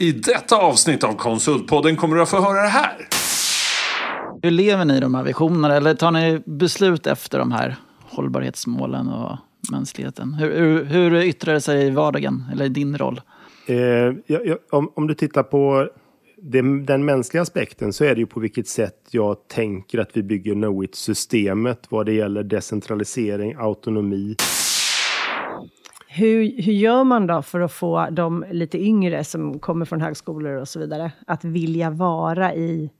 I detta avsnitt av Konsultpodden kommer du att få höra det här. Hur lever ni i de här visionerna? Eller tar ni beslut efter de här hållbarhetsmålen och mänskligheten? Hur, hur, hur yttrar det sig i vardagen, eller i din roll? Eh, ja, ja, om, om du tittar på det, den mänskliga aspekten så är det ju på vilket sätt jag tänker att vi bygger Knowit-systemet vad det gäller decentralisering, autonomi. Hur, hur gör man då för att få de lite yngre som kommer från högskolor och så vidare att vilja vara i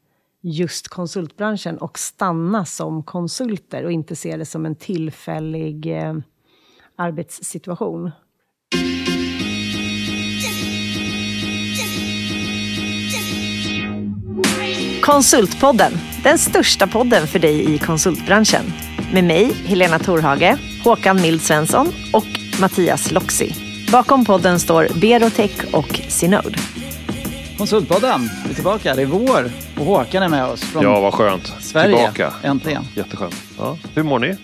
just konsultbranschen och stanna som konsulter och inte se det som en tillfällig eh, arbetssituation? Konsultpodden, den största podden för dig i konsultbranschen. Med mig, Helena Torhage, Håkan Mild Svensson och Mattias Loxi. Bakom podden står Berotech och Synode. Konsultpodden, vi är tillbaka. Det är vår och Håkan är med oss från Ja, vad skönt. Sverige. Tillbaka. Äntligen. Jätteskönt. Ja. Hur mår ni?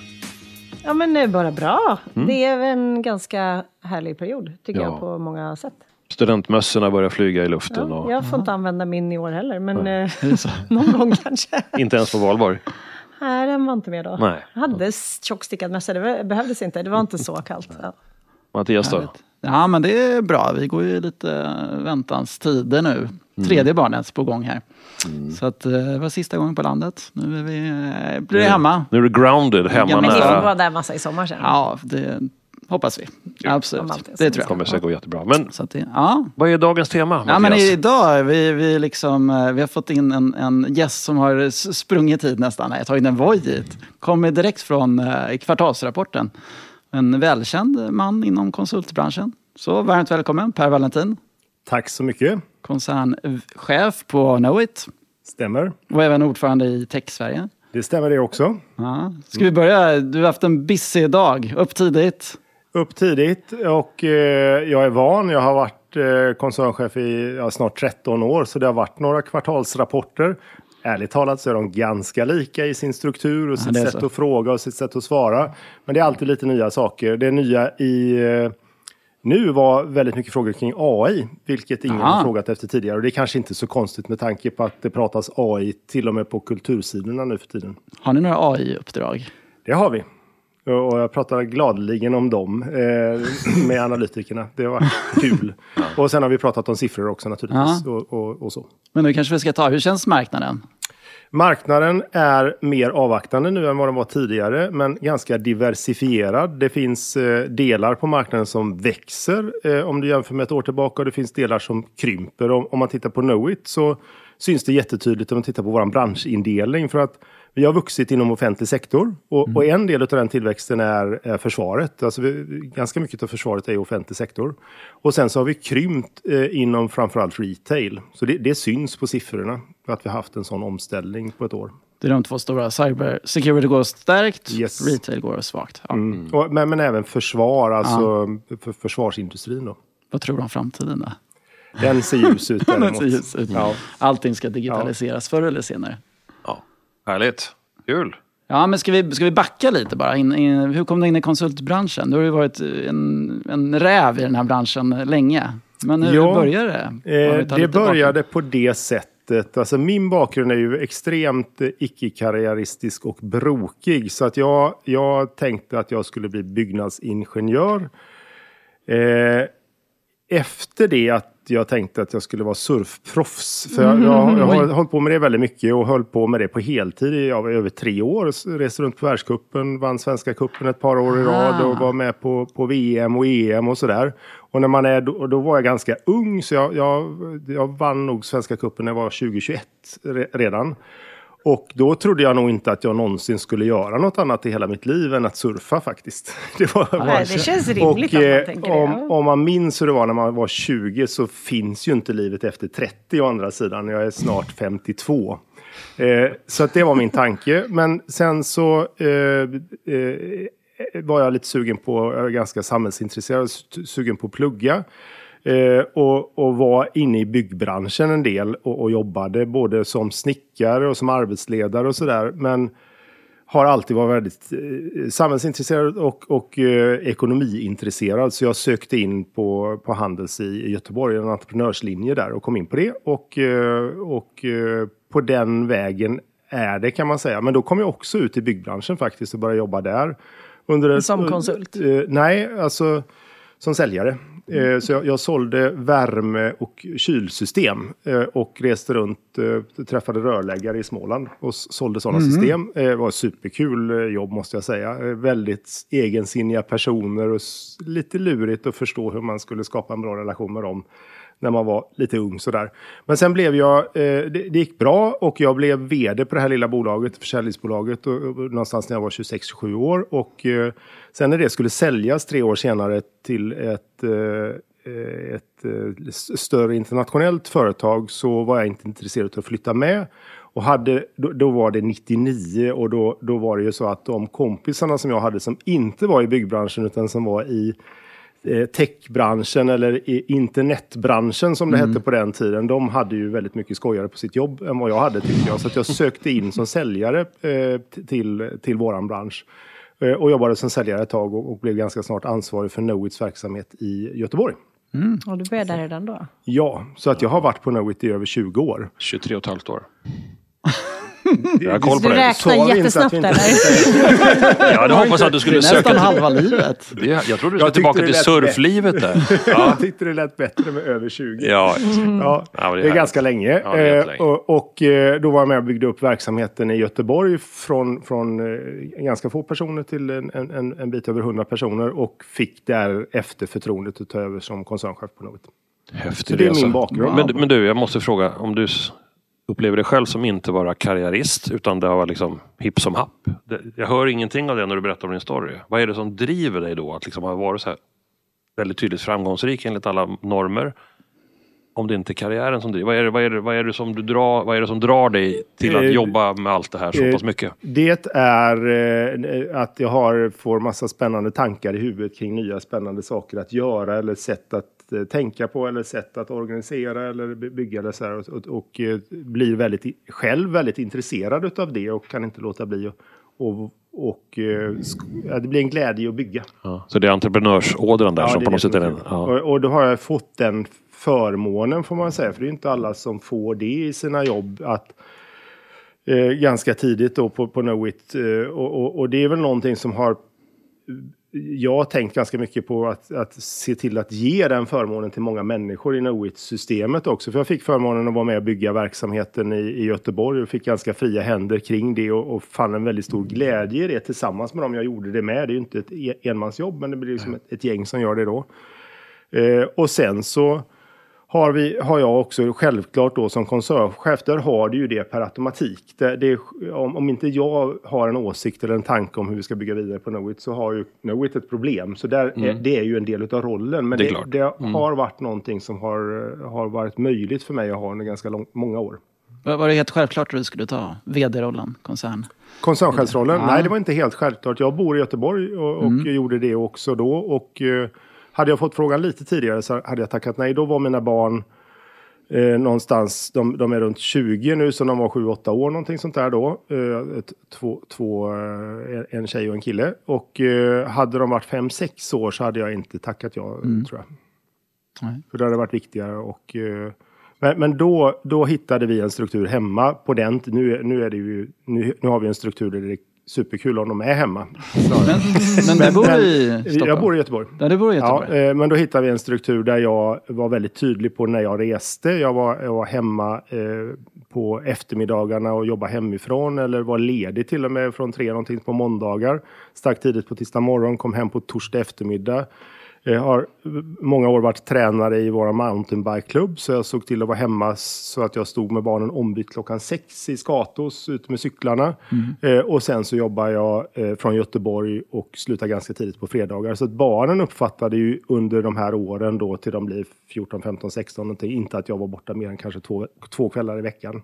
Ja, men det är bara bra. Det är en ganska härlig period, tycker Ja. jag, på många sätt. Studentmössorna börjar flyga i luften Ja, och jag får inte använda min i år heller, men eh, någon gång kanske. inte ens på valborg. Nej, den var inte med då. Nej. Jag hade tjockstickad mössa, det behövdes inte. Det var inte så kallt. Ja. Mattias då? Ja, men det är bra. Vi går ju lite väntans tider nu. Tredje barnet på gång här. Så att, eh, det var sista gången på landet. Nu är vi, eh, blir det hemma. Nu är du grounded hemma Ja, Men ni får vara där massa i sommar sen. Ja, det hoppas vi. Absolut. Det tror jag. kommer säkert gå jättebra. Men Så att det, ja. vad är dagens tema Ja, men idag vi, vi, liksom, eh, vi har fått in en, en gäst som har sprungit hit nästan. Nej, tagit en Voi hit. Kommer direkt från eh, kvartalsrapporten. En välkänd man inom konsultbranschen. Så varmt välkommen Per Valentin, Tack så mycket. koncernchef på Knowit Stämmer. och även ordförande i Tech-Sverige. Det stämmer det också. Ja. Ska vi börja? Du har haft en busy dag, upp tidigt. Upp tidigt och eh, jag är van. Jag har varit eh, koncernchef i ja, snart 13 år så det har varit några kvartalsrapporter. Ärligt talat så är de ganska lika i sin struktur och sitt det är sätt så. att fråga och sitt sätt att svara. Men det är alltid lite nya saker. Det nya i eh, nu var väldigt mycket frågor kring AI, vilket ingen Aha. har frågat efter tidigare. Och det är kanske inte så konstigt med tanke på att det pratas AI till och med på kultursidorna nu för tiden. Har ni några AI-uppdrag? Det har vi. Och jag pratar gladeligen om dem eh, med analytikerna. Det var kul. Och sen har vi pratat om siffror också naturligtvis. Och, och, och så. Men nu kanske vi ska ta, hur känns marknaden? Marknaden är mer avvaktande nu än vad den var tidigare, men ganska diversifierad. Det finns eh, delar på marknaden som växer eh, om du jämför med ett år tillbaka och det finns delar som krymper. Om, om man tittar på Knowit så syns det jättetydligt om man tittar på vår branschindelning för att vi har vuxit inom offentlig sektor och, och en del av den tillväxten är, är försvaret. Alltså vi, ganska mycket av försvaret är i offentlig sektor. Och sen så har vi krympt eh, inom framförallt retail. Så det, det syns på siffrorna att vi har haft en sån omställning på ett år. Det är de två stora. Cyber security går starkt, Yes. retail går svagt. Ja. Och, men, men även försvar, alltså för, försvarsindustrin då. Vad tror du om framtiden då? Den ser ljus ut Den ser ljus ut. Ja. Allting ska digitaliseras förr eller senare. Härligt. Kul. Ja, men ska vi, ska vi backa lite bara? In, in, hur kom du in i konsultbranschen? Du har ju varit en, en räv i den här branschen länge. Men hur Ja, började det? Eh, det började bakgrund. på det sättet. Alltså min bakgrund är ju extremt icke-karriäristisk och brokig. Så att jag, jag tänkte att jag skulle bli byggnadsingenjör. Eh, efter det att jag tänkte att jag skulle vara surfproffs. För jag, jag, jag har hållit på med det väldigt mycket och höll på med det på heltid i över tre år. Reste runt på världscupen, vann Svenska cupen ett par år i rad och var med på, på VM och EM och sådär. Och när man är, då, då var jag ganska ung så jag, jag, jag vann nog Svenska cupen när jag var 2021 re, redan. Och då trodde jag nog inte att jag någonsin skulle göra något annat i hela mitt liv än att surfa faktiskt. Det, var, Nej, det känns rimligt och, att man eh, det, om, ja. om man minns hur det var när man var 20 så finns ju inte livet efter 30 å andra sidan. Jag är snart 52. Eh, så att det var min tanke. Men sen så eh, eh, var jag lite sugen på, jag är ganska samhällsintresserad, su- sugen på att plugga. Eh, och, och var inne i byggbranschen en del och, och jobbade både som snickare och som arbetsledare och sådär. Men har alltid varit väldigt eh, samhällsintresserad och, och eh, ekonomiintresserad. Så jag sökte in på, på Handels i, i Göteborg, en entreprenörslinje där och kom in på det. Och, eh, och eh, på den vägen är det kan man säga. Men då kom jag också ut i byggbranschen faktiskt och började jobba där. Under ett- Som konsult? Eh, nej, alltså som säljare. Eh, så jag, jag sålde värme och kylsystem eh, och reste runt, eh, träffade rörläggare i Småland och sålde sådana system. Eh, Det var ett superkul jobb måste jag säga. Väldigt egensinniga personer och lite lurigt att förstå hur man skulle skapa en bra relation med dem när man var lite ung sådär. Men sen blev jag, eh, det, det gick bra och jag blev vd på det här lilla bolaget, försäljningsbolaget, och, och, någonstans när jag var 26-27 år. Och eh, sen när det skulle säljas tre år senare till ett, eh, eh ett eh, större internationellt företag så var jag inte intresserad av att flytta med. Och hade, då, då var det 99 och då, då var det ju så att de kompisarna som jag hade som inte var i byggbranschen utan som var i techbranschen eller internetbranschen som det hette på den tiden. De hade ju väldigt mycket skojare på sitt jobb än vad jag hade tyckte jag. Så att jag sökte in som säljare eh, till, till våran bransch. Eh, och jobbade som säljare ett tag och, och blev ganska snart ansvarig för Knowits verksamhet i Göteborg. Och du började där redan då? Ja, så att jag har varit på Knowit i över 20 år. 23 och ett halvt år. Jag har koll på Du det. Räknar jättesnabbt eller? Jag hade hoppats att du Det skulle är söka till... halva livet. Det, jag trodde du skulle tillbaka till surflivet där. Ja, Jag tyckte det lät bättre med över 20. ja. Ja, Ja, det är det är ganska länge. Ja, är Eh, jättelänge. och och eh, då var jag med och byggde upp verksamheten i Göteborg från, från eh, ganska få personer till en, en- en, bit över 100 personer och fick därefter förtroendet att ta över som koncernchef på något. Häftig Så det är resa. min bakgrund. Men, men du, jag måste fråga. Om du upplever dig själv som inte vara karriärist utan det var liksom hipp som happ. Jag hör ingenting av det när du berättar om din story. Vad är det som driver dig då att liksom ha varit så här väldigt tydligt framgångsrik enligt alla normer? Om det inte är karriären som driver. Vad är det, vad är det, vad är det, som, du drar, vad är det som drar dig till att Eh, jobba med allt det här så eh, pass mycket? Det är eh, att jag har, får massa spännande tankar i huvudet kring nya spännande saker att göra eller sätt att eh, tänka på eller sätt att organisera eller by- bygga eller så och, och, och eh, blir väldigt, själv väldigt intresserad av det och kan inte låta bli att och, och, eh, ja, det blir en glädje att bygga. Ja. Så det är entreprenörsådran där Ja, som på något sätt är den. Ja. Och, och då har jag fått den förmånen får man säga, för det är inte alla som får det i sina jobb. att eh, Ganska tidigt då på, på Knowit. Eh, och, och, och det är väl någonting som har jag har tänkt ganska mycket på att, att se till att ge den förmånen till många människor i Knowit-systemet också. För jag fick förmånen att vara med och bygga verksamheten i, i Göteborg och fick ganska fria händer kring det och, och fann en väldigt stor glädje i det tillsammans med dem jag gjorde det med. Det är ju inte ett e- enmansjobb men det blir liksom ett, ett gäng som gör det då. Eh, och sen så har, vi, har jag också självklart då som koncernchef, där har du ju det per automatik. Det, det, är- om, om inte jag har en åsikt eller en tanke om hur vi ska bygga vidare på Knowit så har ju Knowit ett problem. Så där är, det är ju en del av rollen. Men Det det, det, har varit någonting som har, har varit möjligt för mig att ha under ganska lång, många år. Var det helt självklart att du skulle ta vd-rollen, koncern? Koncernchefsrollen? Ja. Nej, det var inte helt självklart. Jag bor i Göteborg och, och gjorde det också då. Och eh, hade jag fått frågan lite tidigare så hade jag tackat nej. Då var mina barn eh, någonstans, de, de är runt 20 nu, så de var 7-8 år någonting sånt där då. Eh, två, två, eh, en tjej och en kille. Och eh, hade de varit 5-6 år så hade jag inte tackat ja, tror jag. Nej. För det hade varit viktigare. Och, eh, men men då, då hittade vi en struktur hemma på den nu, nu, är det ju, nu, nu har vi en struktur där det superkul om de är hemma. Men, men du bor Men- i Stockholm? Jag bor i Göteborg. Ja, du bor i Ja, Göteborg. eh, men då hittade vi en struktur där jag var väldigt tydlig på när jag reste. Jag var, jag var hemma eh, på eftermiddagarna och jobbade hemifrån eller var ledig till och med från tre någonting på måndagar. Stack tidigt på tisdag morgon, kom hem på torsdag eftermiddag. Jag har många år varit tränare i våra mountainbikeklubb så jag såg till att vara hemma så att jag stod med barnen ombytt klockan sex i Skatos ute med cyklarna. Eh, och sen så jobbar jag eh, från Göteborg och slutar ganska tidigt på fredagar. Så att barnen uppfattade ju under de här åren då till de blir 14, 15, 16 någonting, inte att jag var borta mer än kanske två, två kvällar i veckan.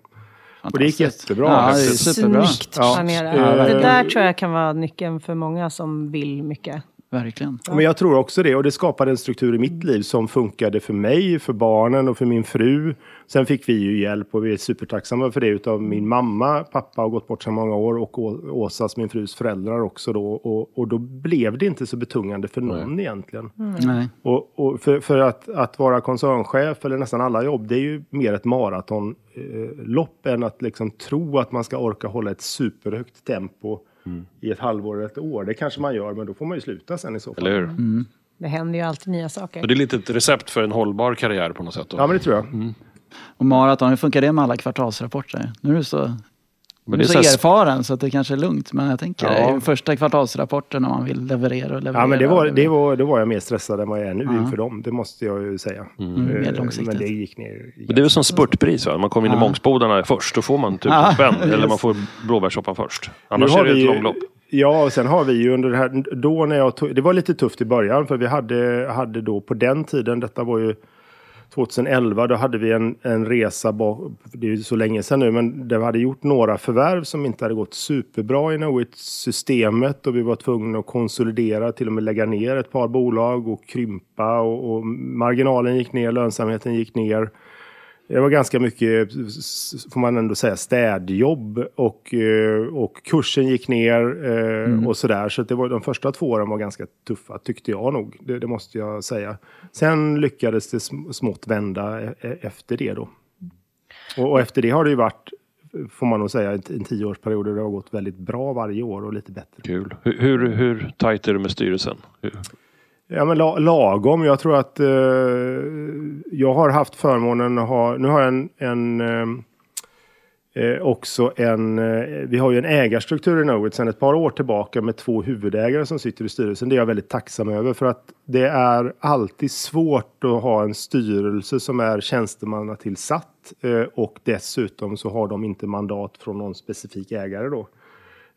Och det gick jättebra. Ja, det är superbra. Snyggt planerat. Ja, det verkligen. där tror jag kan vara nyckeln för många som vill mycket. Verkligen. Men jag tror också det. Och det skapade en struktur i mitt liv som funkade för mig, för barnen och för min fru. Sen fick vi ju hjälp och vi är supertacksamma för det utav min mamma. Pappa har gått bort så många år och Å- Åsas, min frus föräldrar också då. Och, och då blev det inte så betungande för någon egentligen. Nej. Och, och för, för att, att vara koncernchef eller nästan alla jobb, det är ju mer ett maratonlopp eh, än att liksom tro att man ska orka hålla ett superhögt tempo i ett halvår eller ett år. Det kanske man gör, men då får man ju sluta sen i så fall. Eller hur? Det händer ju alltid nya saker. Och det är lite ett recept för en hållbar karriär på något sätt. Då. Ja, men det tror jag. Och maraton, hur funkar det med alla kvartalsrapporter? Nu är du så, Men du är så så erfaren så att det kanske är lugnt. Men jag tänker, Ja. det första kvartalsrapporten när man vill leverera och leverera. Ja, men det var, det var, då var jag mer stressad än vad jag är nu inför dem. Det måste jag ju säga. Mm, mer långsiktigt. Men det gick ner. Men det är väl som spurtpris, va? man kommer in i Ja. Mångsbodarna först, då får man tusen Ja, spänn. Eller man får blåbärssoppan först. Nu Annars har är det vi ett långlopp. Ja, och sen har vi ju under det här, då när jag tog, det var lite tufft i början för vi hade, hade då på den tiden, detta var ju 2011, då hade vi en, en resa, bak, det är ju så länge sedan nu, men där vi hade gjort några förvärv som inte hade gått superbra i Knowit-systemet och vi var tvungna att konsolidera, till och med lägga ner ett par bolag och krympa och, och marginalen gick ner, lönsamheten gick ner. Det var ganska mycket, får man ändå säga, städjobb och, eh, och kursen gick ner eh, och sådär. Så det var, de första två åren var ganska tuffa, tyckte jag nog. Det, det måste jag säga. Sen lyckades det sm- smått vända e- e- efter det då. Och, och efter det har det ju varit, får man nog säga, en, tioårsperiod där det har gått väldigt bra varje år och lite bättre. Kul. Hur, hur, hur tajt är det med styrelsen? Hur? Ja, men la, lagom. Jag tror att eh, jag har haft förmånen att ha, nu har jag en, en eh, eh också en, eh, vi har ju en ägarstruktur i Knowit sedan ett par år tillbaka med två huvudägare som sitter i styrelsen. Det är jag väldigt tacksam över för att det är alltid svårt att ha en styrelse som är tjänstemannatillsatt eh, och dessutom så har de inte mandat från någon specifik ägare då.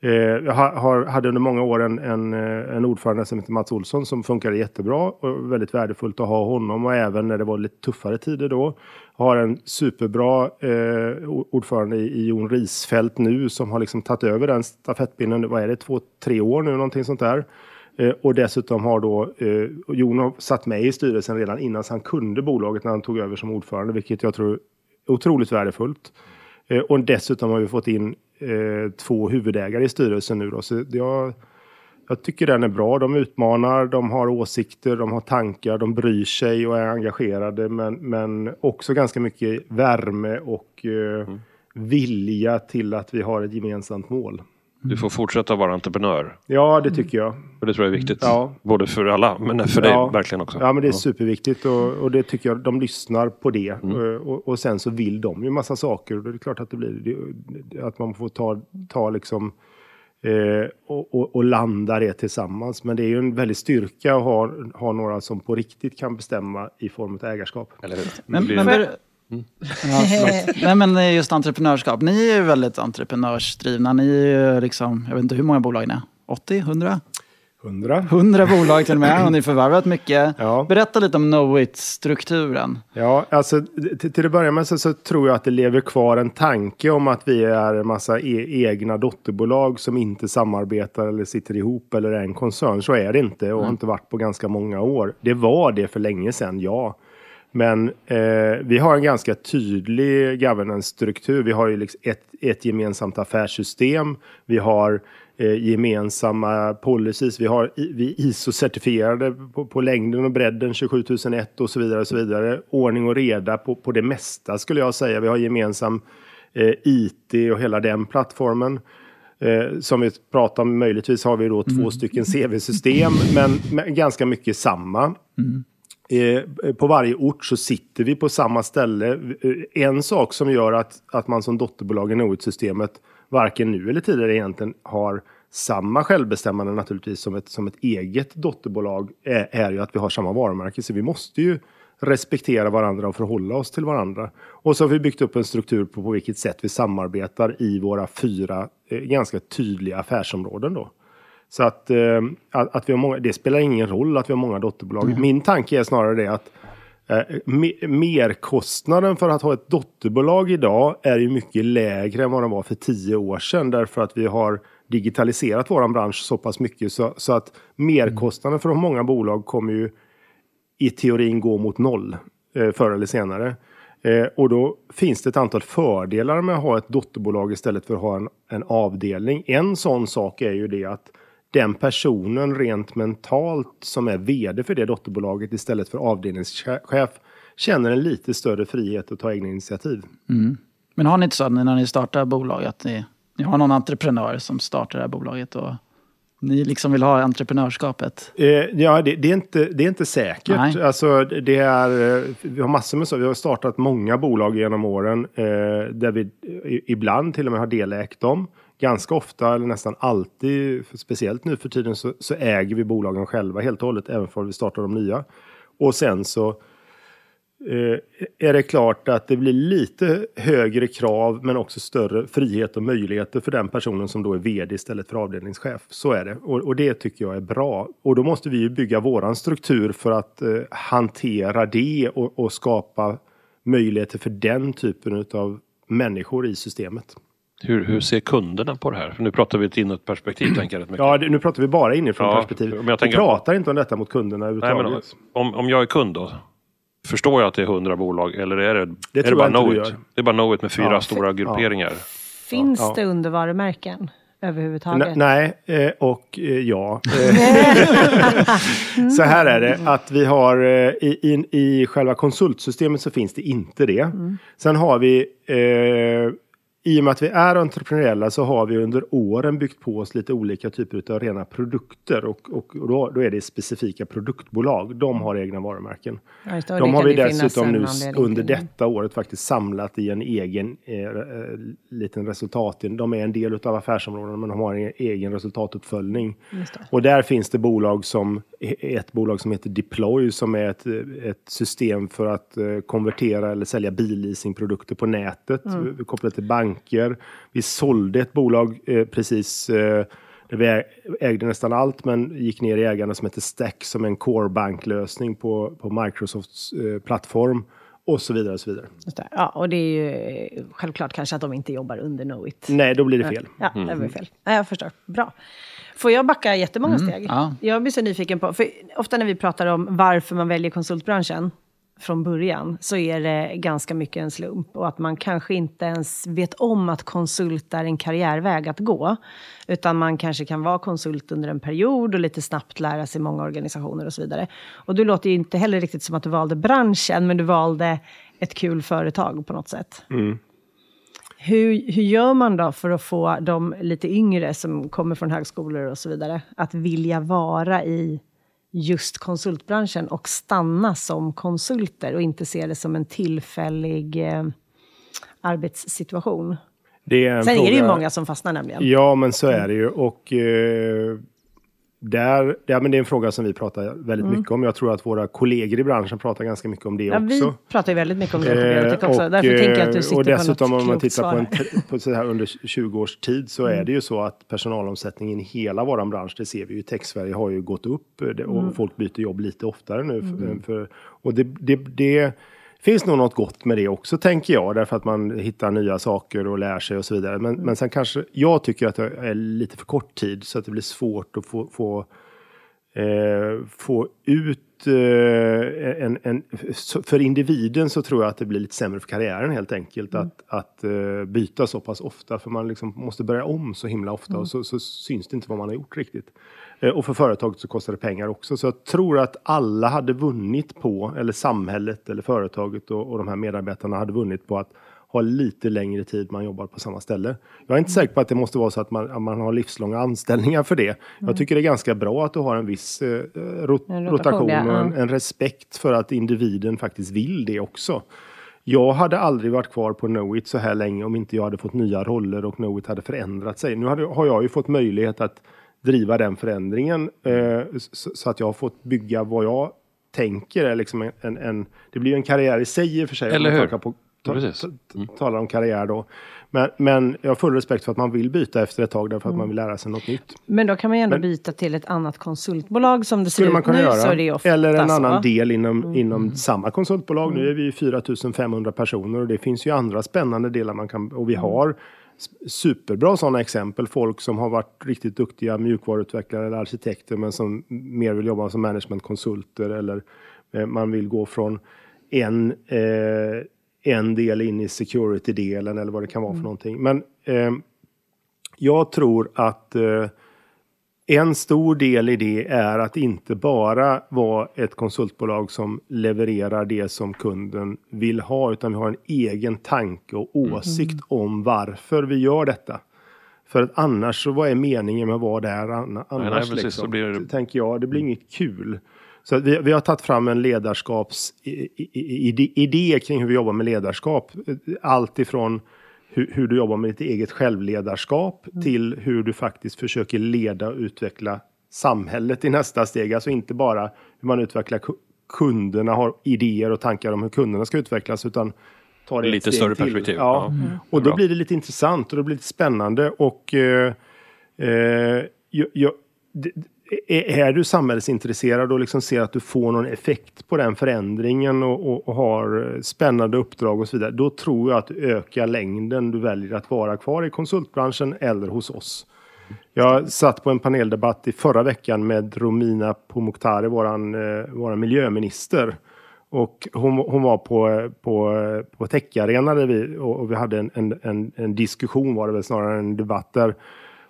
Eh, Jag har, hade under många år en, en, eh, en ordförande som heter Mats Olsson som funkade jättebra och väldigt värdefullt att ha honom och även när det var lite tuffare tider då. Har en superbra eh, ordförande i, Jon Risfält nu som har liksom tagit över den stafettpinnen, vad är det, två, tre år nu någonting sånt där. Eh, och dessutom har då eh, Jon har satt mig i styrelsen redan innan han kunde bolaget när han tog över som ordförande, vilket jag tror är otroligt värdefullt. Eh, och dessutom har vi fått in eh, två huvudägare i styrelsen nu. Då. Så jag, jag tycker den är bra. De utmanar, de har åsikter, de har tankar, de bryr sig och är engagerade. Men, men också ganska mycket värme och eh, vilja till att vi har ett gemensamt mål. Du får fortsätta vara entreprenör. Ja, det tycker jag. Och det tror jag är viktigt. Ja. Både för alla, men för dig Ja. verkligen också. Ja, men det är superviktigt och, och det tycker jag, de lyssnar på det. Mm. Och, och sen så vill de ju massa saker och det är klart att det blir det, att man får ta, ta liksom eh, och, och, och landa det tillsammans. Men det är ju en väldig styrka att ha, ha några som på riktigt kan bestämma i form av ägarskap. Eller hur? Men, blir- men, ber- ja. Nej, men just entreprenörskap. Ni är ju väldigt entreprenörsdrivna. Ni är ju liksom, jag vet inte hur många bolag ni är. 80? 100? Hundra? 100 bolag till och med. Och ni har förvärvat mycket. Ja. Berätta lite om Knowit-strukturen. Ja, alltså till, att börja med så, så tror jag att det lever kvar en tanke om att vi är en massa e egna dotterbolag som inte samarbetar eller sitter ihop eller är en koncern. Så är det inte och har inte varit på ganska många år. Det var det för länge sedan, ja. Men eh, vi har en ganska tydlig governance-struktur. Vi har ju liksom ett, ett gemensamt affärssystem. Vi har eh, gemensamma policies. Vi, har, vi är ISO-certifierade på, på längden och bredden 27001 och så vidare. Och så vidare. Ordning och reda på, på det mesta skulle jag säga. Vi har gemensam eh, IT och hela den plattformen. Eh, som vi pratar om, möjligtvis har vi då två stycken CV-system, men, men ganska mycket samma. Eh, Eh, eh, på varje ort så sitter vi på samma ställe. Eh, en sak som gör att, att man som dotterbolag i Knowit-systemet varken nu eller tidigare egentligen har samma självbestämmande naturligtvis som ett, som ett eget dotterbolag är, är ju att vi har samma varumärke. Så vi måste ju respektera varandra och förhålla oss till varandra. Och så har vi byggt upp en struktur på, på vilket sätt vi samarbetar i våra fyra eh, ganska tydliga affärsområden då. Så att, eh, att, att vi har många, det spelar ingen roll att vi har många dotterbolag. Min tanke är snarare det att eh, me- merkostnaden för att ha ett dotterbolag idag är ju mycket lägre än vad den var för tio år sedan. Därför att vi har digitaliserat vår bransch så pass mycket så, så att merkostnaden för många bolag kommer ju i teorin gå mot noll eh, förr eller senare. Eh, och då finns det ett antal fördelar med att ha ett dotterbolag istället för att ha en, en avdelning. En sån sak är ju det att den personen rent mentalt som är vd för det dotterbolaget istället för avdelningschef känner en lite större frihet att ta egna initiativ. Men har ni inte så när ni startar bolag att ni, ni har någon entreprenör som startar det här bolaget och ni liksom vill ha entreprenörskapet? Eh, ja, det, det, är inte, det är inte säkert. Nej. Alltså, det är, eh, vi har massor med så. Vi har startat många bolag genom åren eh, där vi ibland till och med har delägt dem. Ganska ofta, eller nästan alltid, speciellt nu för tiden, så, så äger vi bolagen själva helt och hållet, även om vi startar de nya. Och sen så eh, är det klart att det blir lite högre krav men också större frihet och möjligheter för den personen som då är vd istället för avdelningschef. Så är det och, och det tycker jag är bra. Och då måste vi ju bygga våran struktur för att eh, hantera det och, och skapa möjligheter för den typen av människor i systemet. Hur, hur ser kunderna på det här? För nu pratar vi ett inåtperspektiv, tänker jag rätt mycket. Ja, det, nu pratar vi bara inifrån Ja, jag Vi tänker- pratar inte om detta mot kunderna Nej, överhuvudtaget. men om, om jag är kund då? Förstår jag att det är hundra bolag eller är det, Det är det bara jag inte know du it? gör. Det är bara know it med fyra Ja. stora grupperingar. Finns Ja. det undervarumärken överhuvudtaget? N- Nej, eh, och eh, ja. Så här är det, att vi har eh, i, i, i själva konsultsystemet så finns det inte det. Sen har vi, eh, i och med att vi är entreprenöriella så har vi under åren byggt på oss lite olika typer av rena produkter och, och, och då, då är det specifika produktbolag. De har egna varumärken. Ja, det, De har vi dessutom nu under detta året faktiskt samlat i en egen eh, eh, liten resultat. De är en del av affärsområdena men de har en egen resultatuppföljning. Och där finns det bolag som ett bolag som heter Deploy som är ett, ett system för att eh, konvertera eller sälja billeasingprodukter på nätet Mm. Kopplat till banker. Vi sålde ett bolag eh, precis eh, där vi ägde nästan allt men gick ner i ägande som heter Stack som en core banklösning på, på Microsofts eh, plattform och så vidare. Och så vidare. Just det. Ja, och det är ju eh, självklart kanske att de inte jobbar under Knowit. Nej, då blir det fel. Ja, det var fel. Nej, jag förstår. Bra. Får jag backa jättemånga steg? ja. Jag blir så nyfiken på, för ofta när vi pratar om varför man väljer konsultbranschen från början så är det ganska mycket en slump och att man kanske inte ens vet om att konsult är en karriärväg att gå. Utan man kanske kan vara konsult under en period och lite snabbt lära sig många organisationer och så vidare. Och du låter ju inte heller riktigt som att du valde branschen, men du valde ett kul företag på något sätt. Hur, hur gör man då för att få de lite yngre som kommer från högskolor och så vidare att vilja vara i just konsultbranschen och stanna som konsulter och inte se det som en tillfällig eh, arbetssituation? Det är en Sen är det ju fråga- många som fastnar nämligen. Ja, men så är det ju. Och eh, där, ja, men det är en fråga som vi pratar väldigt mycket om. Jag tror att våra kollegor i branschen pratar ganska mycket om det Ja, vi också. pratar ju väldigt mycket om det på Biotic Eh, också. och, Därför tänker jag att du eh, sitter Och på dessutom något om man tittar på, en, på så här under 20 års tid så Mm. är det ju så att personalomsättningen i hela våran bransch, det ser vi ju, Tech-Sverige har ju gått upp eh, och Mm. folk byter jobb lite oftare nu. För, för, och det, det, det finns nog något gott med det också tänker jag, därför att man hittar nya saker och lär sig och så vidare. Men, men sen kanske, jag tycker att det är lite för kort tid så att det blir svårt att få, få eh, få ut eh, en, en... För individen så tror jag att det blir lite sämre för karriären helt enkelt. Att, att eh, byta så pass ofta. För man liksom måste börja om så himla ofta och så, så syns det inte vad man har gjort riktigt. Eh, och för företaget så kostar det pengar också. Så jag tror att alla hade vunnit på, eller samhället eller företaget och, och de här medarbetarna hade vunnit på att ha lite längre tid man jobbar på samma ställe. Jag är inte säker på att det måste vara så att man, att man har livslånga anställningar för det. Jag tycker det är ganska bra att du har en viss eh, rot, En rotation, ja, och en, en respekt för att individen faktiskt vill det också. Jag hade aldrig varit kvar på Knowit så här länge om inte jag hade fått nya roller och Knowit hade förändrat sig. Nu hade, har jag ju fått möjlighet att driva den förändringen eh, så, så att jag har fått bygga vad jag tänker är liksom en, en, det blir ju en karriär i sig i och för sig. Eller hur? talar På, ta, ta, ta, talar om karriär då. Men, men jag har full respekt för att man vill byta efter ett tag därför att man vill lära sig något nytt. Men då kan man ju ändå Men- byta till ett annat konsultbolag som det ser ut kunna nu. göra. Så är det ju ofta Eller en så. annan del inom, inom samma konsultbolag. Nu är vi 4500 personer och det finns ju andra spännande delar man kan, och vi har s- superbra sådana exempel. Folk som har varit riktigt duktiga mjukvaruutvecklare eller arkitekter men som mer vill jobba som managementkonsulter eller eh, man vill gå från en, eh, en del in i security-delen eller vad det kan vara för någonting. Men eh, jag tror att eh, en stor del i det är att inte bara vara ett konsultbolag som levererar det som kunden vill ha, utan vi har en egen tanke och åsikt om varför vi gör detta. För att annars så vad är meningen med att vara där anna- annars? nej, precis, liksom, så blir det- Tänker jag, det blir inget kul. Så vi, vi har tagit fram en ledarskapsidé kring hur vi jobbar med ledarskap. Allt ifrån hur, hur du jobbar med ditt eget självledarskap till hur du faktiskt försöker leda och utveckla samhället i nästa steg. Alltså inte bara hur man utvecklar ku- kunderna, har idéer och tankar om hur kunderna ska utvecklas utan ta det ett Lite större till. perspektiv. Ja. Mm. Och då blir det lite intressant och det blir lite spännande och eh, eh, jag, jag, det- är du samhällsintresserad och liksom ser att du får någon effekt på den förändringen och, och, och har spännande uppdrag och så vidare, då tror jag att du ökar längden du väljer att vara kvar i konsultbranschen eller hos oss. Jag satt på en paneldebatt i förra veckan med Romina Pourmokhtari, våran, eh, våran miljöminister. Och hon, hon var på, på, på techarena där vi, och, och vi hade en, en, en, en diskussion, var det väl snarare än en debatt där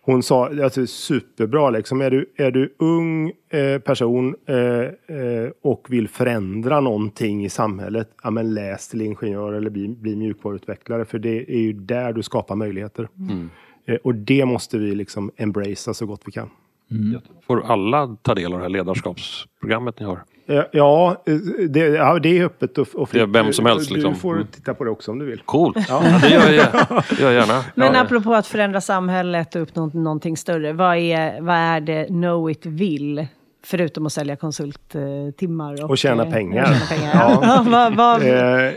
hon sa, alltså superbra liksom, är du, är du ung eh, person eh, eh, och vill förändra någonting i samhället, ja men läs till ingenjör eller bli, bli mjukvaruutvecklare för det är ju där du skapar möjligheter. Eh, och det måste vi liksom embracea så gott vi kan. Får alla ta del av det här ledarskapsprogrammet ni har? Ja, det, ja, det är öppet och, och fritt. Vem som helst, Du liksom. får Mm. titta på det också om du vill. Coolt! Ja. det gör jag, gör jag gärna. Men Ja. apropå att förändra samhället och uppnå någonting större, vad är, vad är det Knowit vill? Förutom att sälja konsulttimmar. Och, Och tjäna eh, pengar. och tjäna pengar. Ja. Ja. vad, vad, Eh,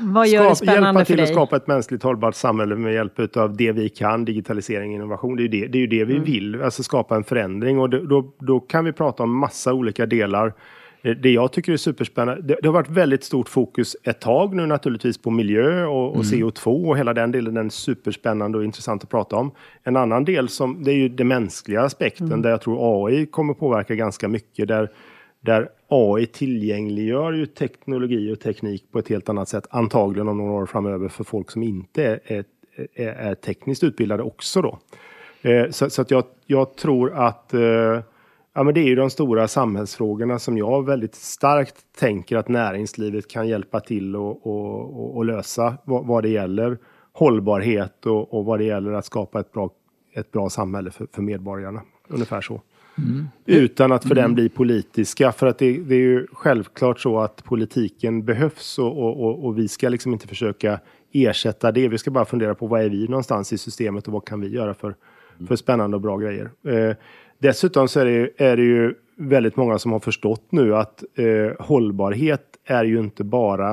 vad gör det spännande hjälpa för till dig? att skapa ett mänskligt hållbart samhälle med hjälp av det vi kan, digitalisering och innovation. Det är ju det, det, är ju det vi Mm. vill, alltså skapa en förändring. Och det, då, då kan vi prata om massa olika delar. Eh, Det jag tycker är superspännande, det, det har varit väldigt stort fokus ett tag nu naturligtvis på miljö och, och CO2 och hela den delen, den är superspännande och intressant att prata om. En annan del som, det är ju den mänskliga aspekten där jag tror AI kommer påverka ganska mycket. Där där AI tillgängliggör ju teknologi och teknik på ett helt annat sätt, antagligen om några år framöver för folk som inte är, är, är, är tekniskt utbildade också då. Eh, så så att jag, jag tror att eh, ja, men det är ju de stora samhällsfrågorna som jag väldigt starkt tänker att näringslivet kan hjälpa till och, och, och, lösa vad, vad det gäller hållbarhet och, och vad det gäller att skapa ett bra, ett bra samhälle för, för medborgarna. Ungefär så. Utan att för den bli politiska. För att det, det är ju självklart så att politiken behövs och, och, och, och vi ska liksom inte försöka ersätta det. Vi ska bara fundera på vad är vi någonstans i systemet och vad kan vi göra för, för spännande och bra grejer. Eh, dessutom så är det, ju- är det ju väldigt många som har förstått nu att eh, hållbarhet är ju inte bara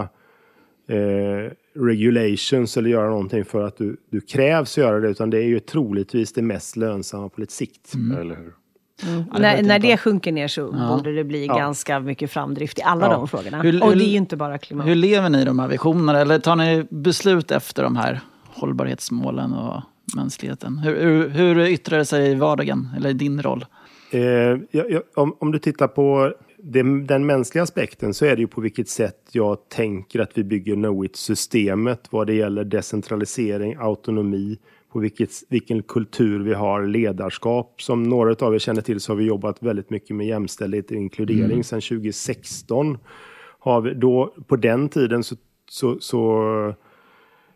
eh, regulations eller göra någonting för att du, du krävs göra det, utan det är ju troligtvis det mest lönsamma på lite sikt. Eller hur? när, när det sjunker ner så borde det bli ganska mycket framdrift i alla Ja. de frågorna. Hur- och det är ju inte bara klimat. Hur lever ni i de här visionerna? Eller tar ni beslut efter de här hållbarhetsmålen och mänskligheten? Hur, hur, hur yttrar det sig i vardagen, eller i din roll? Eh, jag, jag, om, om du tittar på det, den mänskliga aspekten så är det ju på vilket sätt jag tänker att vi bygger Knowit-systemet vad det gäller decentralisering, autonomi, på vilket, vilken kultur vi har, ledarskap. Som några av er känner till så har vi jobbat väldigt mycket med jämställdhet och inkludering sedan 2016. Har vi, då, på den tiden så, så, så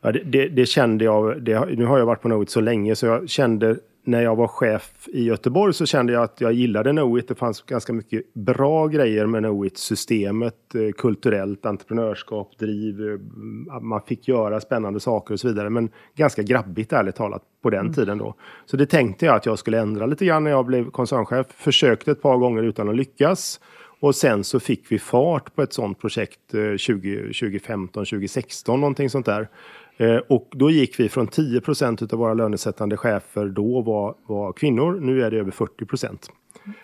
Ja, det, det, det kände jag, det, nu har jag varit på Knowit så länge så jag kände när jag var chef i Göteborg så kände jag att jag gillade Knowit. Det fanns ganska mycket bra grejer med Knowit-systemet. Eh, kulturellt, entreprenörskap, driv, eh, man fick göra spännande saker och så vidare. Men ganska grabbigt ärligt talat på den tiden då. Så det tänkte jag att jag skulle ändra lite grann när jag blev koncernchef. Försökte ett par gånger utan att lyckas. Och sen så fick vi fart på ett sånt projekt eh, 20, 2015, 2016, någonting sånt där. Eh, och då gick vi från 10 procent av våra lönesättande chefer då var, var kvinnor, nu är det över 40 procent.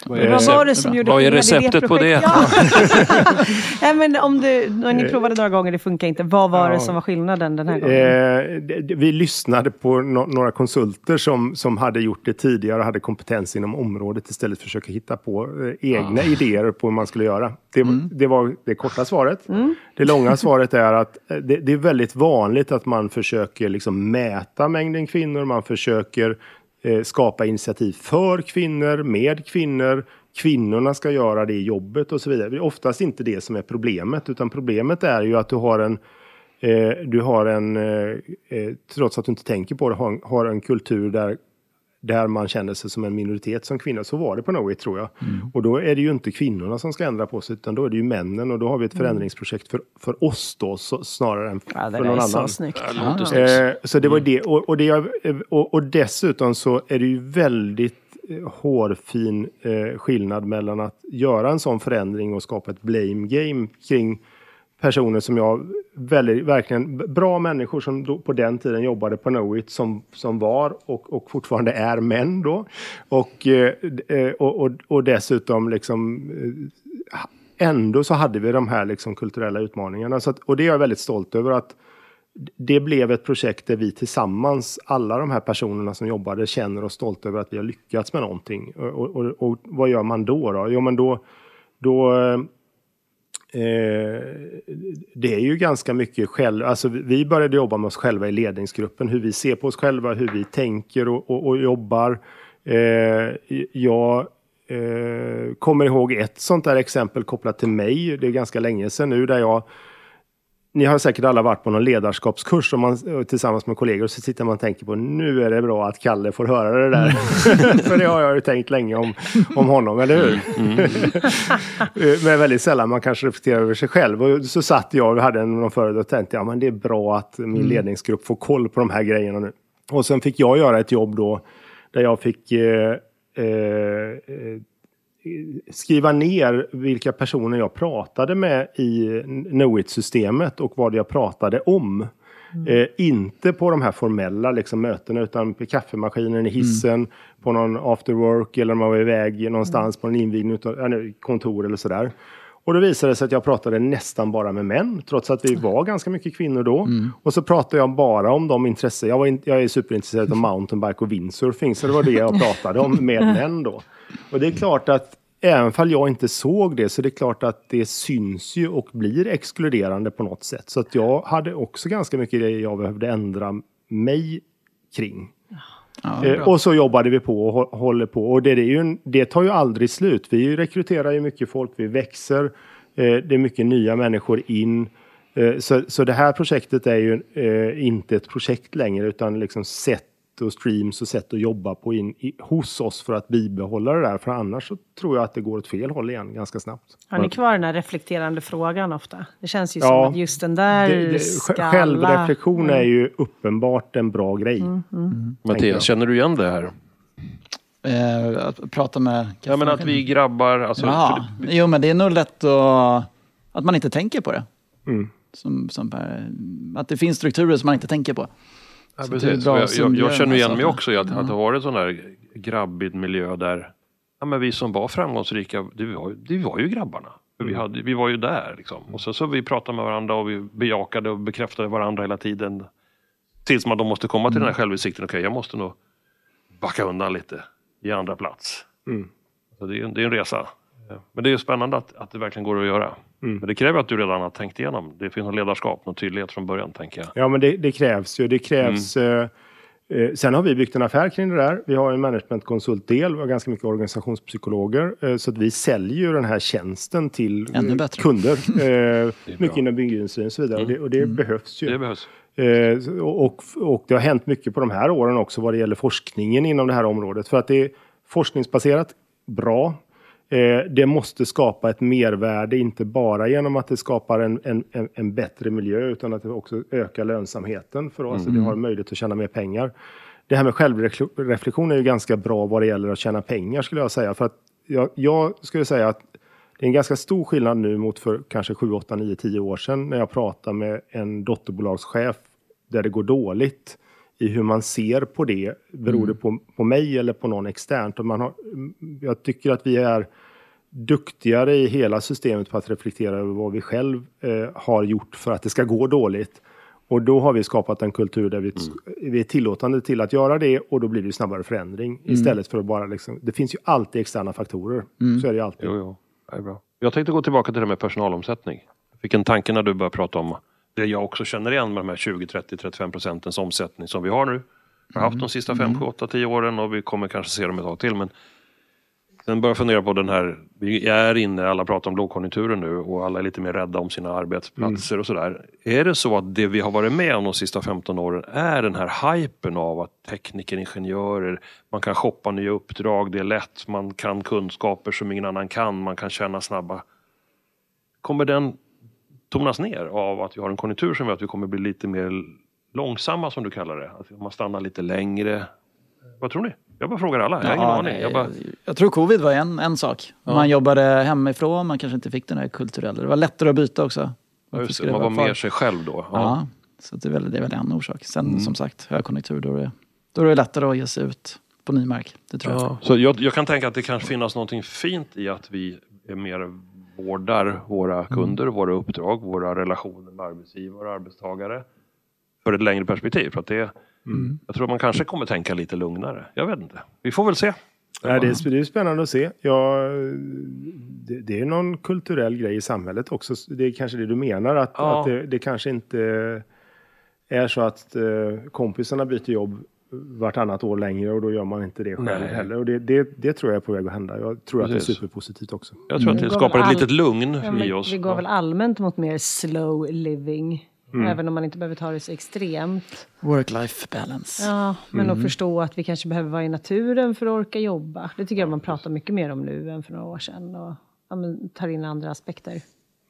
Vad är, Vad var det recept, som gjorde vad är receptet på det? Ja. Nej, men om du, när ni provade några gånger, det funkar inte. Vad var det Ja. som var skillnaden den här gången? Eh, det- det- vi lyssnade på no några konsulter som, som hade gjort det tidigare och hade kompetens inom området istället för att försöka hitta på eh, egna idéer på hur man skulle göra. Det, var- det var det korta svaret. Det långa svaret är att eh, det, det är väldigt vanligt att man försöker liksom mäta mängden kvinnor, man försöker eh, Eh, skapa initiativ för kvinnor, med kvinnor. Kvinnorna ska göra det jobbet och så vidare. Det är oftast inte det som är problemet, utan problemet är ju att du har en Eh, du har en, eh, eh trots att du inte tänker på det, har, har en kultur där, där man känner sig som en minoritet som kvinna. Så var det på Knowit tror jag. Och då är det ju inte kvinnorna som ska ändra på sig, utan då är det ju männen. Och då har vi ett förändringsprojekt för, för oss då, så, snarare än Ja, det för någon är så annan. snyggt. Det låter snyggt. Eh, så det var det. Och, och, det jag, och, och dessutom så är det ju väldigt eh, hårfin eh, skillnad mellan att göra en sån förändring och skapa ett blame game kring personer som jag, väldigt, verkligen bra människor som då, på den tiden jobbade på Knowit som, som var och, och fortfarande är män då. Och, eh, och, och, och dessutom liksom eh, ändå så hade vi de här liksom kulturella utmaningarna. Så att, och det är jag väldigt stolt över att det blev ett projekt där vi tillsammans, alla de här personerna som jobbade, känner oss stolta över att vi har lyckats med någonting. Och, och, och vad gör man då? då? Jo, men då, då eh, Eh, det är ju ganska mycket själv, alltså vi började jobba med oss själva i ledningsgruppen, hur vi ser på oss själva, hur vi tänker och, och, och jobbar. Eh, jag eh, kommer ihåg ett sånt där exempel kopplat till mig, det är ganska länge sedan nu, där jag ni har säkert alla varit på någon ledarskapskurs och man, tillsammans med kollegor och så sitter man och tänker på nu är det bra att Kalle får höra det där. För det har jag ju tänkt länge om, om honom, eller hur? men väldigt sällan man kanske reflekterar över sig själv. Och så satt jag och hade någon föredrag och tänkte ja men det är bra att min ledningsgrupp får koll på de här grejerna nu. Och sen fick jag göra ett jobb då där jag fick eh, eh, eh, skriva ner vilka personer jag pratade med i Knowit-systemet och vad jag pratade om. Eh, inte på de här formella liksom, mötena utan på kaffemaskinen i hissen, på någon after work eller man var iväg någonstans på en invigning utav nu, kontor eller sådär. Och då visade det sig att jag pratade nästan bara med män, trots att vi var ganska mycket kvinnor då. Och så pratade jag bara om de intressen. Jag, var in, jag är superintresserad av mountainbike och windsurfing, så det var det jag pratade om med män då. Och det är klart att även fall jag inte såg det, så det är klart att det syns ju och blir exkluderande på något sätt. Så att jag hade också ganska mycket det jag behövde ändra mig kring. Ja, Eh, och så jobbade vi på och hå- håller på. Och det, är ju det tar ju aldrig slut. Vi rekryterar ju mycket folk, vi växer. Eh, det är mycket nya människor in. Eh, så, så det här projektet är ju inte ett projekt längre utan liksom och streams och sätt att jobba på in, i, hos oss för att bibehålla det där. För annars så tror jag att det går åt fel håll igen ganska snabbt. Har ni kvar den här reflekterande frågan ofta? Det känns ju Ja, som att just den där Det, självreflektion är ju uppenbart en bra grej. Mm. tänker jag. Mattias, känner du igen det här? Eh, att prata med Ja, men att vi grabbar, alltså, Ja, det- jo men det är nog lätt att, att man inte tänker på det. Mm. Som, som, per- att det finns strukturer som man inte tänker på. Ja, precis. jag, jag, jag känner igen mig också i att, att det har varit en sån där grabbig miljö där ja, men vi som var framgångsrika, det var, ju- det var ju grabbarna. Mm. vi, hade, vi var ju där liksom. Och sen så vi pratade med varandra och vi bejakade och bekräftade varandra hela tiden. Tills man då måste komma till den Mm. här självinsikten, okej jag måste nog backa undan lite, ge andra plats. Mm. Så det, är, en- det är en resa. Men det är spännande att, att det verkligen går att göra. Men det kräver att du redan har tänkt igenom. Det finns något ledarskap, någon tydlighet från början tänker jag. Ja, men det, det krävs ju. Det krävs... Eh, eh, sen har vi byggt en affär kring det där. Vi har en managementkonsultdel. Vi har ganska mycket organisationspsykologer. Eh, så att vi säljer ju den här tjänsten till eh, Ännu bättre. kunder. Eh, mycket inom byggindustrin och så vidare. Och det, och det behövs ju. Det behövs. Eh, och, och det har hänt mycket på de här åren också vad det gäller forskningen inom det här området. För att det är forskningsbaserat, bra. Eh, det måste skapa ett mervärde, inte bara genom att det skapar en, en, en, bättre miljö, utan att det också ökar lönsamheten för oss. Så vi har möjlighet att tjäna mer pengar. Det här med självreflektion är ju ganska bra vad det gäller att tjäna pengar skulle jag säga. För att jag, jag skulle säga att det är en ganska stor skillnad nu mot för kanske 7, 8, 9, 10 år sedan när jag pratar med en dotterbolagschef där det går dåligt i hur man ser på det. Beror det på, på mig eller på någon externt? Och man har, jag tycker att vi är duktigare i hela systemet på att reflektera över vad vi själv eh, har gjort för att det ska gå dåligt. Och då har vi skapat en kultur där vi, vi är tillåtande till att göra det och då blir det snabbare förändring. Istället för att bara liksom, det finns ju alltid externa faktorer. Så är det ju alltid. Jo, jo. Det är bra. Jag tänkte gå tillbaka till det med personalomsättning. Jag fick en tanke när du började prata om det jag också känner igen med de här 20, 30, 35 procentens omsättning som vi har nu. Har haft de sista 5, 7, 8, 10 åren och vi kommer kanske se dem ett tag till. Men sen börjar jag fundera på den här, vi är inne, alla pratar om lågkonjunkturen nu och alla är lite mer rädda om sina arbetsplatser och sådär. Är det så att det vi har varit med om de sista 15 åren är den här hypen av att tekniker, ingenjörer, man kan shoppa nya uppdrag, det är lätt, man kan kunskaper som ingen annan kan, man kan tjäna snabba. Kommer den tonas ner av att vi har en konjunktur som gör att vi kommer bli lite mer långsamma som du kallar det? Att man stannar lite längre. Vad tror ni? Jag bara frågar alla, jag har ingen Ja, aning. Jag bara, jag tror covid var en, en sak. Man jobbade hemifrån, man kanske inte fick den här kulturella. Det var lättare att byta också. ja, just det, man var mer sig själv då. Ja. Ja, så det är, väl, det är väl en orsak. Sen Mm. som sagt, högkonjunktur, då är, det, då är det lättare att ge sig ut på ny mark. Det tror jag. Ja. Så jag, jag kan tänka att det kan finnas någonting fint i att vi är mer vårdar våra kunder, våra uppdrag, våra relationer med arbetsgivare och arbetstagare. För ett längre perspektiv. För att det, Jag tror man kanske kommer tänka lite lugnare. Jag vet inte. Vi får väl se. Nej, det, är, det är spännande att se. Ja, det, det är någon kulturell grej i samhället också. Det är kanske det du menar, att, Ja. att det, det kanske inte är så att eh, kompisarna byter jobb vartannat år längre och då gör man inte det själv Nej. heller. Och det, det, det tror jag är på väg att hända. Jag tror att det är Precis. superpositivt också. Jag tror att det Mm. skapar ett litet lugn Ja, i oss. Vi går Ja. väl allmänt mot mer slow living. Mm. Även om man inte behöver ta det så extremt. Work-life balance. Ja, men Mm. att förstå att vi kanske behöver vara i naturen för att orka jobba. Det tycker jag man pratar mycket mer om nu än för några år sedan. Och ja, men, tar in andra aspekter.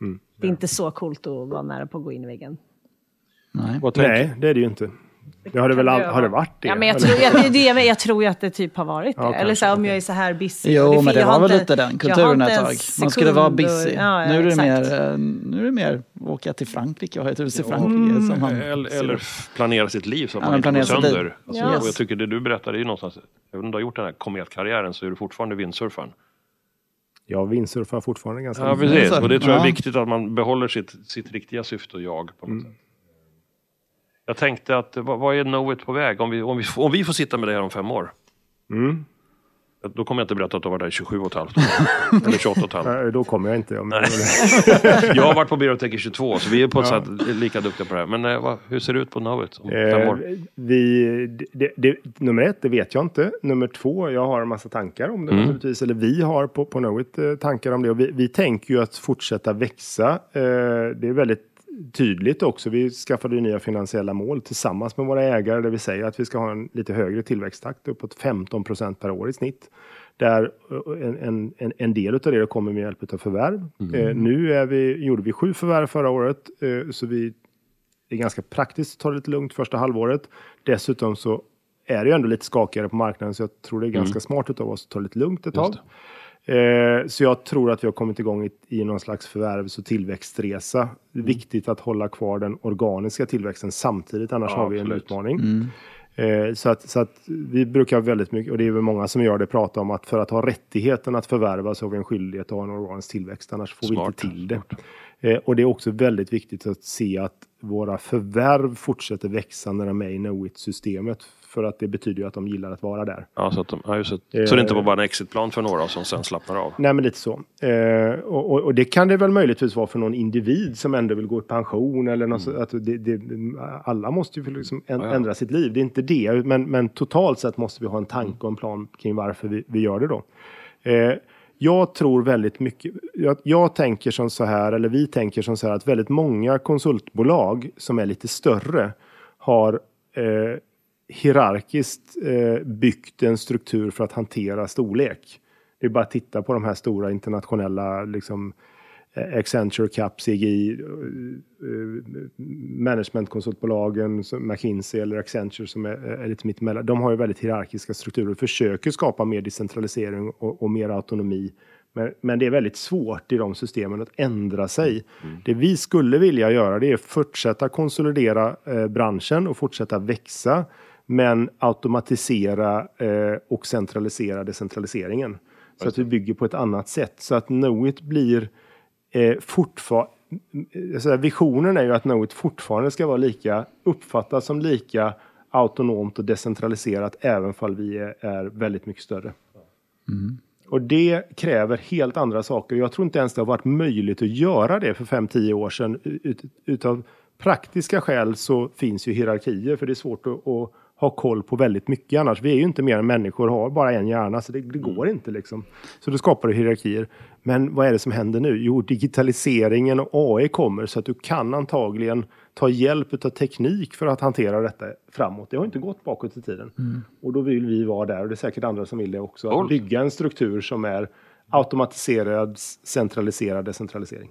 Mm. Det är inte så coolt att vara nära på att gå in i väggen. Nej. Nej, det är det ju inte. Det har det väl all, har det varit det? Ja, men jag, tror, jag, det, det, jag tror ju att det typ har varit det. Ja, Eller så här, om jag är så här busy. Jo, och men det jag var har väl lite den kulturen ett en tag. Man skulle vara sekund och- busy. Ja, ja, nu, är det exakt. mer, eh, nu är det mer åka till Frankrike och ha ett hus i Frankrike. Mm. Som man, Eller, planera sitt liv så att Ja, man inte går sönder. Alltså, Ja. och jag tycker det du berättar är ju någonstans, även om du har gjort den här kometkarriären så är du fortfarande vindsurfaren. Jag vindsurfar fortfarande ganska Ja, mycket. precis. Och det tror jag är Ja. viktigt att man behåller sitt, sitt riktiga syfte och jag på något sätt. Jag tänkte att, vad, är Knowit på väg? Om vi, om, vi, får- om vi får sitta med det här om fem år. Mm. Då kommer jag inte berätta att du var där i 27 och ett halvt. Eller 28 och ett. Nej, Då kommer jag inte. Ja, men, Jag har varit på Biotech i 22 så vi är på ett sätt lika duktiga på det här. Men eh, vad, hur ser det ut på Knowit om fem Eh, år? vi, det, det, nummer ett, det vet jag inte. Nummer två, jag har en massa tankar om det Mm. naturligtvis. Eller vi har på, på Knowit eh, tankar om det. Och vi, vi tänker ju att fortsätta växa. Eh, det är väldigt tydligt också. Vi skaffade ju nya finansiella mål tillsammans med våra ägare där vi säger att vi ska ha en lite högre tillväxttakt, uppåt 15 procent per år i snitt. Där eh, en, en, en, del av det kommer med hjälp av förvärv. Eh, nu är vi, gjorde vi sju förvärv förra året, eh, så vi är ganska praktiskt att ta det lite lugnt första halvåret. Dessutom så är det ju ändå lite skakigare på marknaden så jag tror det är ganska smart av oss att ta det lite lugnt ett tag. Eh, så jag tror att vi har kommit igång i, i någon slags förvärvs och tillväxtresa. Det är viktigt att hålla kvar den organiska tillväxten samtidigt, annars Ja, har vi en absolut. utmaning. Eh, så, att, så att vi brukar väldigt mycket, och det är väl många som gör det, prata om att för att ha rättigheten att förvärva så har vi en skyldighet att ha en organisk tillväxt, annars får vi Smart, inte till det. Eh, och det är också väldigt viktigt att se att våra förvärv fortsätter växa när de är i Knowit-systemet. För att det betyder ju att de gillar att vara där. Ja, så, att de, ja, just det. så det inte var bara en exitplan för några som sen slappnar av. Nej, men lite så. Eh, och, och, och det kan det väl möjligtvis vara för någon individ som ändå vill gå i pension eller något så, att det, det, Alla måste ju liksom Mm. Ja, ja. ändra sitt liv. Det är inte det, men, men totalt sett måste vi ha en tanke och en plan kring varför vi, vi gör det då. Eh, jag tror väldigt mycket, jag, jag tänker som så här, eller vi tänker som så här att väldigt många konsultbolag som är lite större har eh, hierarkiskt eh, byggt en struktur för att hantera storlek. Det är bara att titta på de här stora internationella liksom, eh, Accenture, Cap, CGI, eh, eh, managementkonsultbolagen, som McKinsey eller Accenture som är, är lite mittemellan. De har ju väldigt hierarkiska strukturer och försöker skapa mer decentralisering och, och mer autonomi. Men, men det är väldigt svårt i de systemen att ändra sig. Det vi skulle vilja göra det är fortsätta konsolidera eh, branschen och fortsätta växa. Men automatisera eh, och centralisera decentraliseringen. Så att vi bygger på ett annat sätt. Så att Knowit blir eh, fortfarande... Visionen är ju att Knowit fortfarande ska vara lika, uppfattas som lika autonomt och decentraliserat även fall vi är, är väldigt mycket större. Och det kräver helt andra saker. Jag tror inte ens det har varit möjligt att göra det för 5-10 år sedan. Ut, utav praktiska skäl så finns ju hierarkier för det är svårt att, att ha koll på väldigt mycket annars. Vi är ju inte mer än människor, har bara en hjärna, så det, det går Mm. inte liksom. Så då skapar du hierarkier. Men vad är det som händer nu? Jo, digitaliseringen och AI kommer så att du kan antagligen ta hjälp av teknik för att hantera detta framåt. Det har inte gått bakåt i tiden. Och då vill vi vara där och det är säkert andra som vill det också. Cool. Att bygga en struktur som är automatiserad, centraliserad decentralisering.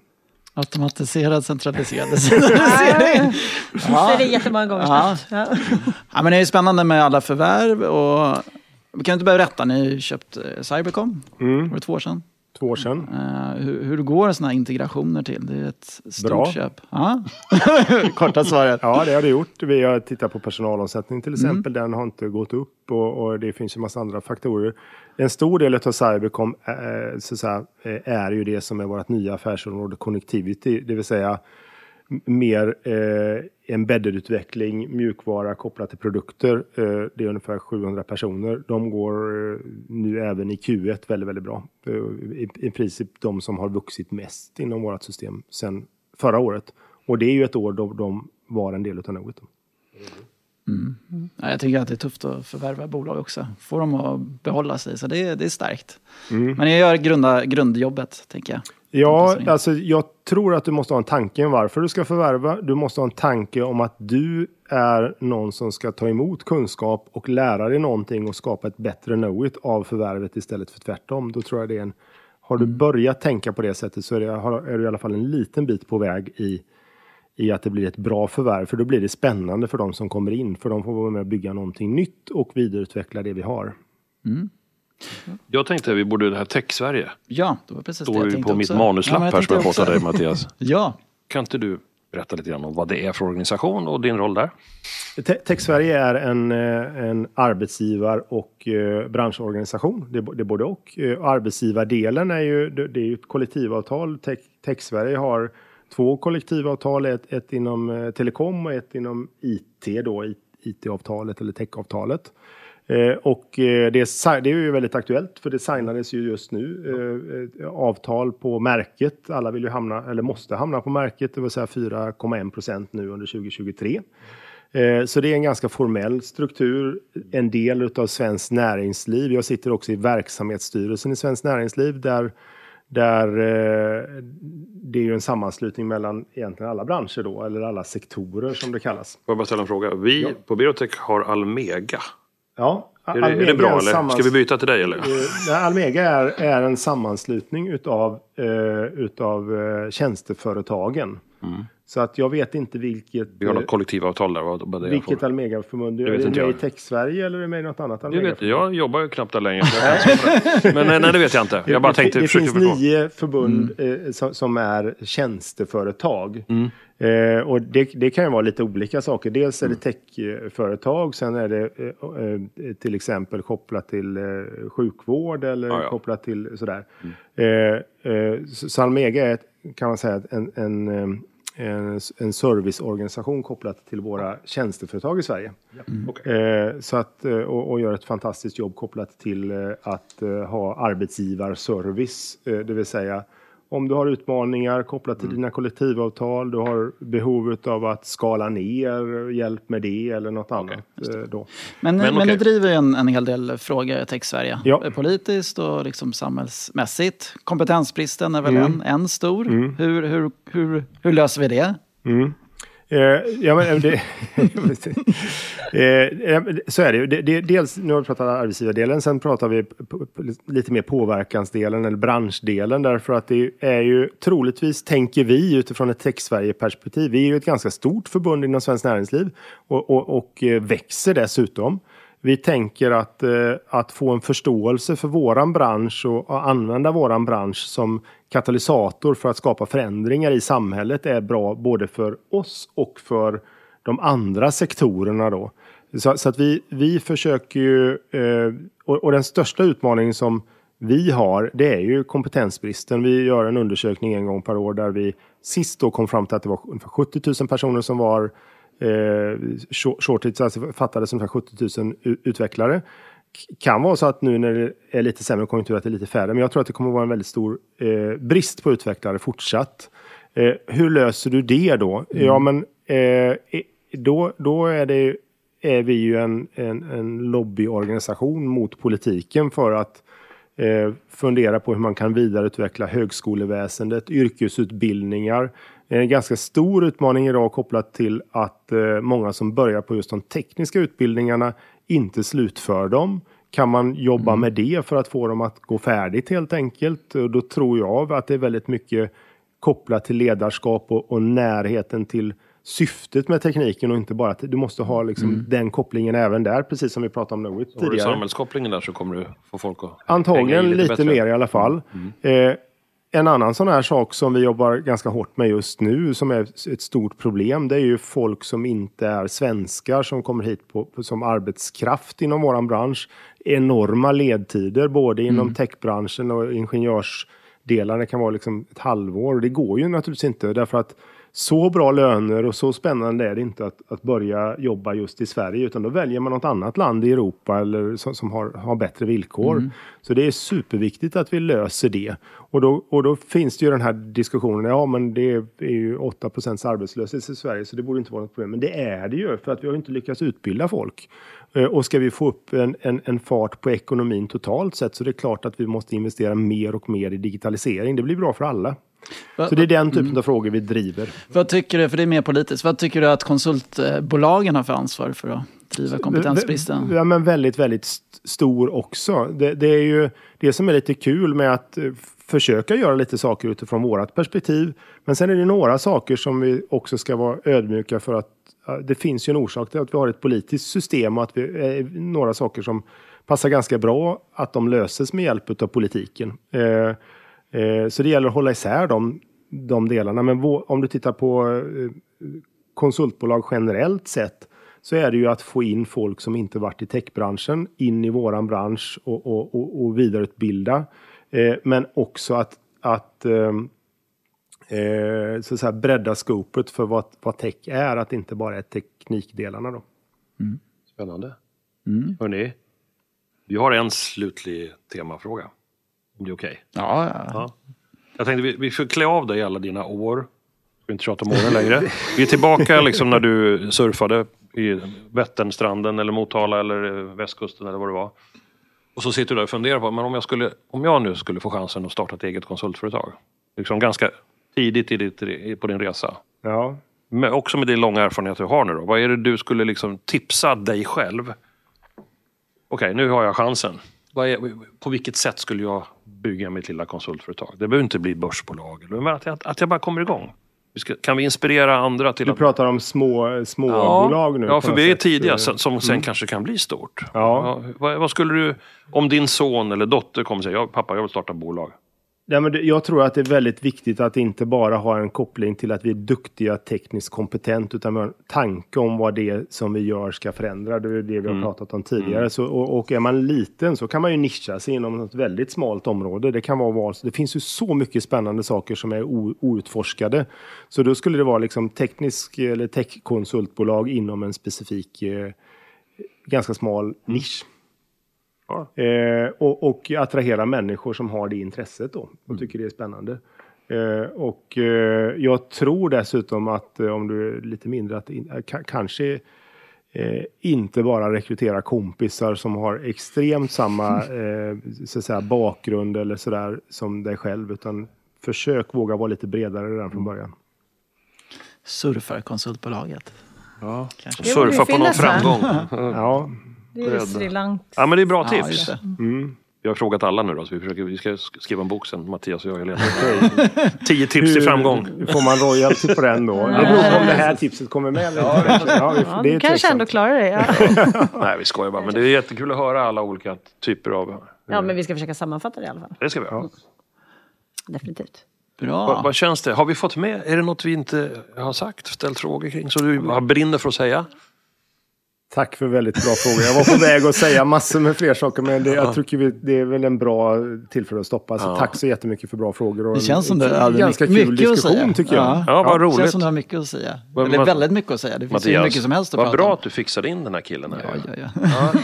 Automatiserad, centraliserad decentralisering. Säg det jättemånga gånger Ja. snabbt. Ja. Ja, men det är ju spännande med alla förvärv. Och... Vi kan inte börja berätta, ni köpt Cybercom. Var det två år sedan? Två år sedan. Eh, hur, hur går sådana här integrationer till? Det är ett stort Bra. köp. Ja. Korta svaret. Ja, det har det gjort. Vi har tittat på personalomsättning till exempel. Den har inte gått upp och, och det finns ju massa andra faktorer. En stor del av Cybercom eh, så att säga, eh, är ju det som är vårt nya affärsområde Connectivity, det vill säga mer eh, embedded-utveckling, mjukvara kopplat till produkter. Eh, det är ungefär 700 personer. De går eh, nu även i Q1 väldigt, väldigt bra. Eh, i, I princip de som har vuxit mest inom vårt system sedan förra året. Och det är ju ett år då de var en del av Knowit. Ja, jag tycker att det är tufft att förvärva bolag också. Få dem att behålla sig, så det, det är starkt. Men jag gör grunda, grundjobbet, tänker jag. Ja, alltså jag tror att du måste ha en tanke om varför du ska förvärva. Du måste ha en tanke om att du är någon som ska ta emot kunskap och lära dig någonting och skapa ett bättre know-it av förvärvet istället för tvärtom. Då tror jag det är en... Har du börjat tänka på det sättet så är, det, är du i alla fall en liten bit på väg i, i att det blir ett bra förvärv. För då blir det spännande för de som kommer in. För de får vara med och bygga någonting nytt och vidareutveckla det vi har. Jag tänkte att vi borde, det här Tech-Sverige, Ja, det var precis det står jag ju tänkte på mitt också. manuslapp Ja, här som jag fått av dig Mattias. Ja, Kan inte du berätta lite grann om vad det är för organisation och din roll där? Te- Tech Sverige är en, eh, en arbetsgivar och eh, branschorganisation. Det är, det både och. Eh, Arbetsgivardelen är ju, det det är ju ett kollektivavtal. Tech, Tech Sverige har två kollektivavtal, ett, ett inom telekom och ett inom IT då, IT-avtalet eller techavtalet. Eh, och eh, det, är, det är ju väldigt aktuellt för det signades ju just nu eh, avtal på märket. Alla vill ju hamna, eller måste hamna på märket, det vill säga 4,1 procent nu under 2023. Eh, Så det är en ganska formell struktur, en del utav Svenskt Näringsliv. Jag sitter också i verksamhetsstyrelsen i Svenskt Näringsliv där, där det är ju en sammanslutning mellan egentligen alla branscher då, eller alla sektorer som det kallas. Får jag bara ställa en fråga? Vi på Berotech har Almega. Ja, Är det, är det bra en eller? Ska vi byta till dig eller? Eh, Almega är, är en sammanslutning utav, eh, utav eh, tjänsteföretagen. Så att jag vet inte vilket, Mm. Vi har eh, något kollektivavtal där. Vad, det vilket för. Almega-förbund. Det Är det med i jag. Tech-Sverige eller är det med i något annat Det Almega? vet, jag jobbar ju knappt där längre. jag det. Men nej, nej, det vet jag inte. Jag bara det, tänkte, det försökte finns förstå. nio förbund eh, som, som är tjänsteföretag. Mm. Eh, och det, det kan ju vara lite olika saker. Dels Mm. är det techföretag, sen är det eh, eh, till exempel kopplat till eh, sjukvård eller Mm. ja. kopplat till sådär. Eh, eh, så så Almega är, ett- kan man säga, en, en, en, en serviceorganisation kopplat till våra tjänsteföretag i Sverige. Eh, så att, eh, och, och gör ett fantastiskt jobb kopplat till eh, att ha arbetsgivarservice. Det vill säga om du har utmaningar kopplat till dina kollektivavtal, du har behov av att skala ner, hjälp med det eller något annat. eh, då. Men, Men men, ni okej. driver ju en, en hel del frågor i Tech-Sverige. Ja. Eh, Politiskt och liksom samhällsmässigt. Kompetensbristen är väl Mm. en, en stor. Hur, hur, hur, hur löser vi det? Eh, ja, men, eh, det, eh, så är det ju. Det, det, dels, nu har vi pratat arbetsgivardelen, sen pratar vi lite mer påverkansdelen eller branschdelen. Därför att det är ju troligtvis, tänker vi utifrån ett Tech-Sverige-perspektiv, vi är ju ett ganska stort förbund inom Svenskt Näringsliv och, och, och eh, växer dessutom. Vi tänker att, eh, att få en förståelse för våran bransch och, och använda våran bransch som katalysator för att skapa förändringar i samhället är bra både för oss och för de andra sektorerna då. Så, så att vi, vi försöker ju, eh, och, och den största utmaningen som vi har, det är ju kompetensbristen. Vi gör en undersökning en gång per år där vi sist då kom fram till att det var ungefär 70 000 personer som var eh, shortage, alltså fattades ungefär 70 000 u- utvecklare. Kan vara så att nu när det är lite sämre konjunktur att det är lite färre, men jag tror att det kommer vara en väldigt stor eh, brist på utvecklare fortsatt. Eh, hur löser du det då? Ja, men eh, då, då är det är vi ju en, en, en lobbyorganisation mot politiken för att eh, fundera på hur man kan vidareutveckla högskoleväsendet, yrkesutbildningar. En ganska stor utmaning idag kopplat till att eh, många som börjar på just de tekniska utbildningarna inte slutför dem. Kan man jobba med det för att få dem att gå färdigt helt enkelt? Och då tror jag att det är väldigt mycket kopplat till ledarskap och, och närheten till syftet med tekniken och inte bara att du måste ha liksom den kopplingen även där, precis som vi pratade om Knowit Har du tidigare. samhällskopplingen där så kommer du få folk att Antagligen lite, bättre. mer i alla fall. Eh, en annan sån här sak som vi jobbar ganska hårt med just nu, som är ett stort problem, det är ju folk som inte är svenskar som kommer hit på, på, som arbetskraft inom våran bransch. Enorma ledtider, både inom techbranschen och ingenjörsdelar. Det kan vara liksom ett halvår. Det går ju naturligtvis inte, därför att så bra löner och så spännande är det inte att, att börja jobba just i Sverige, utan då väljer man något annat land i Europa eller som, som har, har bättre villkor. Så det är superviktigt att vi löser det. Och då, och då finns det ju den här diskussionen, ja men det är ju 8% arbetslöshet i Sverige så det borde inte vara något problem. Men det är det ju, för att vi har inte lyckats utbilda folk. Eh, Och ska vi få upp en, en, en fart på ekonomin totalt sett så det är klart att vi måste investera mer och mer i digitalisering. Det blir bra för alla. Så det är den typen av frågor vi driver. Vad tycker du, för det är mer politiskt, vad tycker du att konsultbolagen har för ansvar för att driva kompetensbristen? Ja, men väldigt, väldigt st- stor också. Det, det är ju det som är lite kul med att eh, försöka göra lite saker utifrån vårat perspektiv. Men sen är det några saker som vi också ska vara ödmjuka för att det finns ju en orsak till att vi har ett politiskt system och att vi är några saker som passar ganska bra att de löses med hjälp av politiken. Eh, eh, så det gäller att hålla isär de, de delarna. Men om du tittar på eh, konsultbolag generellt sett så är det ju att få in folk som inte varit i techbranschen in i våran bransch och, och, och, och vidareutbilda. Eh, men också att, att eh, eh, så att säga bredda skopet för vad, vad tech är, att det inte bara är teknikdelarna då. Spännande. Hörrni, vi har en slutlig temafråga. Om det är okej. Ja, ja. Ja. Jag tänkte vi, vi får klä av dig alla dina år. Vi inte tjata om åren längre. Vi är tillbaka liksom när du surfade i Vätternstranden eller Motala eller eh, västkusten eller vad det var. Och så sitter du där och funderar på, men om jag, skulle, om jag nu skulle få chansen att starta ett eget konsultföretag. Liksom ganska tidigt i ditt, på din resa. Ja, Men också med din långa erfarenhet du har nu då. Vad är det du skulle liksom tipsa dig själv? Okej, nu har jag chansen. Vad är, på vilket sätt skulle jag bygga mitt lilla konsultföretag? Det behöver inte bli börsbolag. Men att jag, att jag bara kommer igång. Kan vi inspirera andra till du att... pratar om små, små bolag nu. Ja, för vi är tidiga som sen kanske kan bli stort. Ja. vad, vad skulle du... Om din son eller dotter kommer och säger, ja, pappa jag vill starta bolag. Ja, men jag tror att det är väldigt viktigt att inte bara ha en koppling till att vi är duktiga tekniskt kompetent utan vi har en tanke om vad det är som vi gör ska förändra. Det är det vi har pratat om tidigare. Så, och, och är man liten så kan man ju nischa sig inom ett väldigt smalt område. Det kan vara val. Det finns ju så mycket spännande saker som är o, outforskade. Så då skulle det vara liksom teknisk eller techkonsultbolag inom en specifik eh, ganska smal nisch. Ja. Eh, och, och attrahera människor som har det intresset då och tycker det är spännande. Eh, och eh, jag tror dessutom att eh, om du är lite mindre att in, eh, ka- kanske eh, inte bara rekrytera kompisar som har extremt samma eh, så att säga, bakgrund eller sådär som dig själv utan försök våga vara lite bredare redan från början. Surfar konsultbolaget. Ja. Kanske. Surfa på någon framgång. Ja, Det är Sri Lanka. Ja, men det är bra Ja, tips. det. Vi har frågat alla nu då, så vi, försöker, vi ska sk- skriva en bok sen, Mattias och jag Helena. Tio tips till framgång. Hur får man royalty på den då? Det beror på om det här tipset kommer med eller inte. Ja, vi- Ja, det är du kanske ändå klarar det. Ja. Nej, vi skojar bara. Men det är jättekul att höra alla olika typer av... ja, men vi ska försöka sammanfatta det i alla fall. Det ska vi göra. Definitivt. Bra. Vad, vad känns det? Har vi fått med? Är det något vi inte har sagt? Ställt frågor kring? Så du har brinner för att säga? Tack för väldigt bra frågor. Jag var på väg att säga massor med fler saker, men det, jag tycker vi, det är väl en bra tillfälle att stoppa. Så tack så jättemycket för bra frågor. Och Det känns som du hade ganska mycket, kul mycket att diskussion, säga. tycker jag. Ja, vad Det roligt. känns som du har mycket att säga. Men- Eller väldigt mycket att säga. Det finns ju hur mycket som helst att vad prata bra om. att du fixade in den här killen. Här. Ja, ja, ja.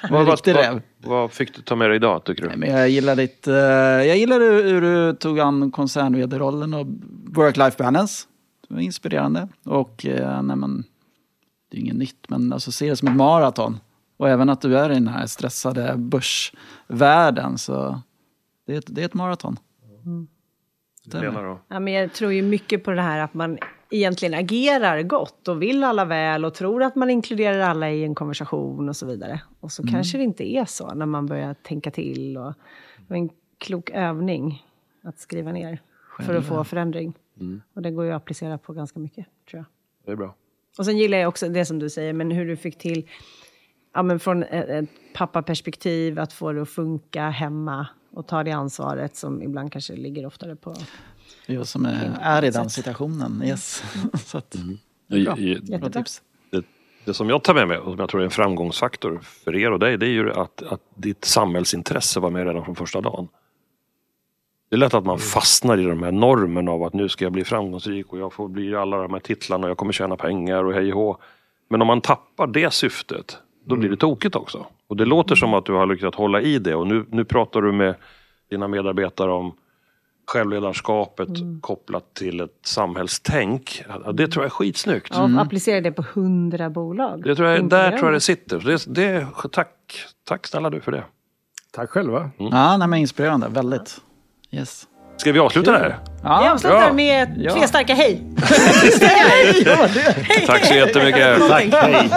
Vad, vad, vad, vad fick du ta med dig idag tycker du? Nej, Men jag gillar ditt, eh, jag gillar hur, du tog an koncernvd-rollen och work-life balance. Det var inspirerande. Och eh, nej men, det är inget nytt, men alltså se det som ett maraton. Och även att du är i den här stressade börsvärlden, så det är ett, det är ett maraton. Då? Ja, men jag tror ju mycket på det här att man egentligen agerar gott och vill alla väl och tror att man inkluderar alla i en konversation och så vidare. Och så kanske det inte är så när man börjar tänka till. Och det var en klok övning att skriva ner för att få förändring. Och det går ju att applicera på ganska mycket, tror jag. Det är bra. Och sen gillar jag också det som du säger, men hur du fick till, ja men från ett, pappaperspektiv, att få det att funka hemma och ta det ansvaret som ibland kanske ligger oftare på... Jag som är, är i den situationen. Yes. så att, bra. i, bra Jättebra. tips. det, det som jag tar med mig och som jag tror är en framgångsfaktor för er och dig, det är ju att, att ditt samhällsintresse var med redan från första dagen. Det är lätt att man fastnar i de här normerna av att nu ska jag bli framgångsrik och jag får bli alla de här titlarna och jag kommer tjäna pengar och hej och hå. Men om man tappar det syftet, då blir det tokigt också. Och det låter som att du har lyckats hålla i det och nu, nu pratar du med dina medarbetare om självledarskapet kopplat till ett samhällstänk. Det tror jag är skitsnyggt. Ja, applicera det på hundra bolag. Det tror jag, där tror jag det sitter. Det, det, tack, tack snälla du för det. Tack själva. Ja, nej, men inspirerande. Väldigt. Yes. Ska vi avsluta det här? Vi Ja, avslutar Ja. med Ja. tre starka hej. Tack så jättemycket. Tack, hej.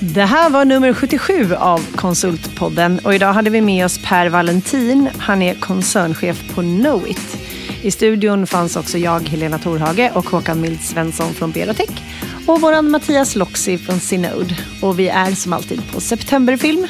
Det här var nummer 77 av Konsultpodden och idag hade vi med oss Per Valentin. Han är koncernchef på Knowit. I studion fanns också jag, Helena Torhage och Håkan Mild Svensson från Berotech och våran Mattias Loxi från Synode. Och vi är som alltid på Septemberfilm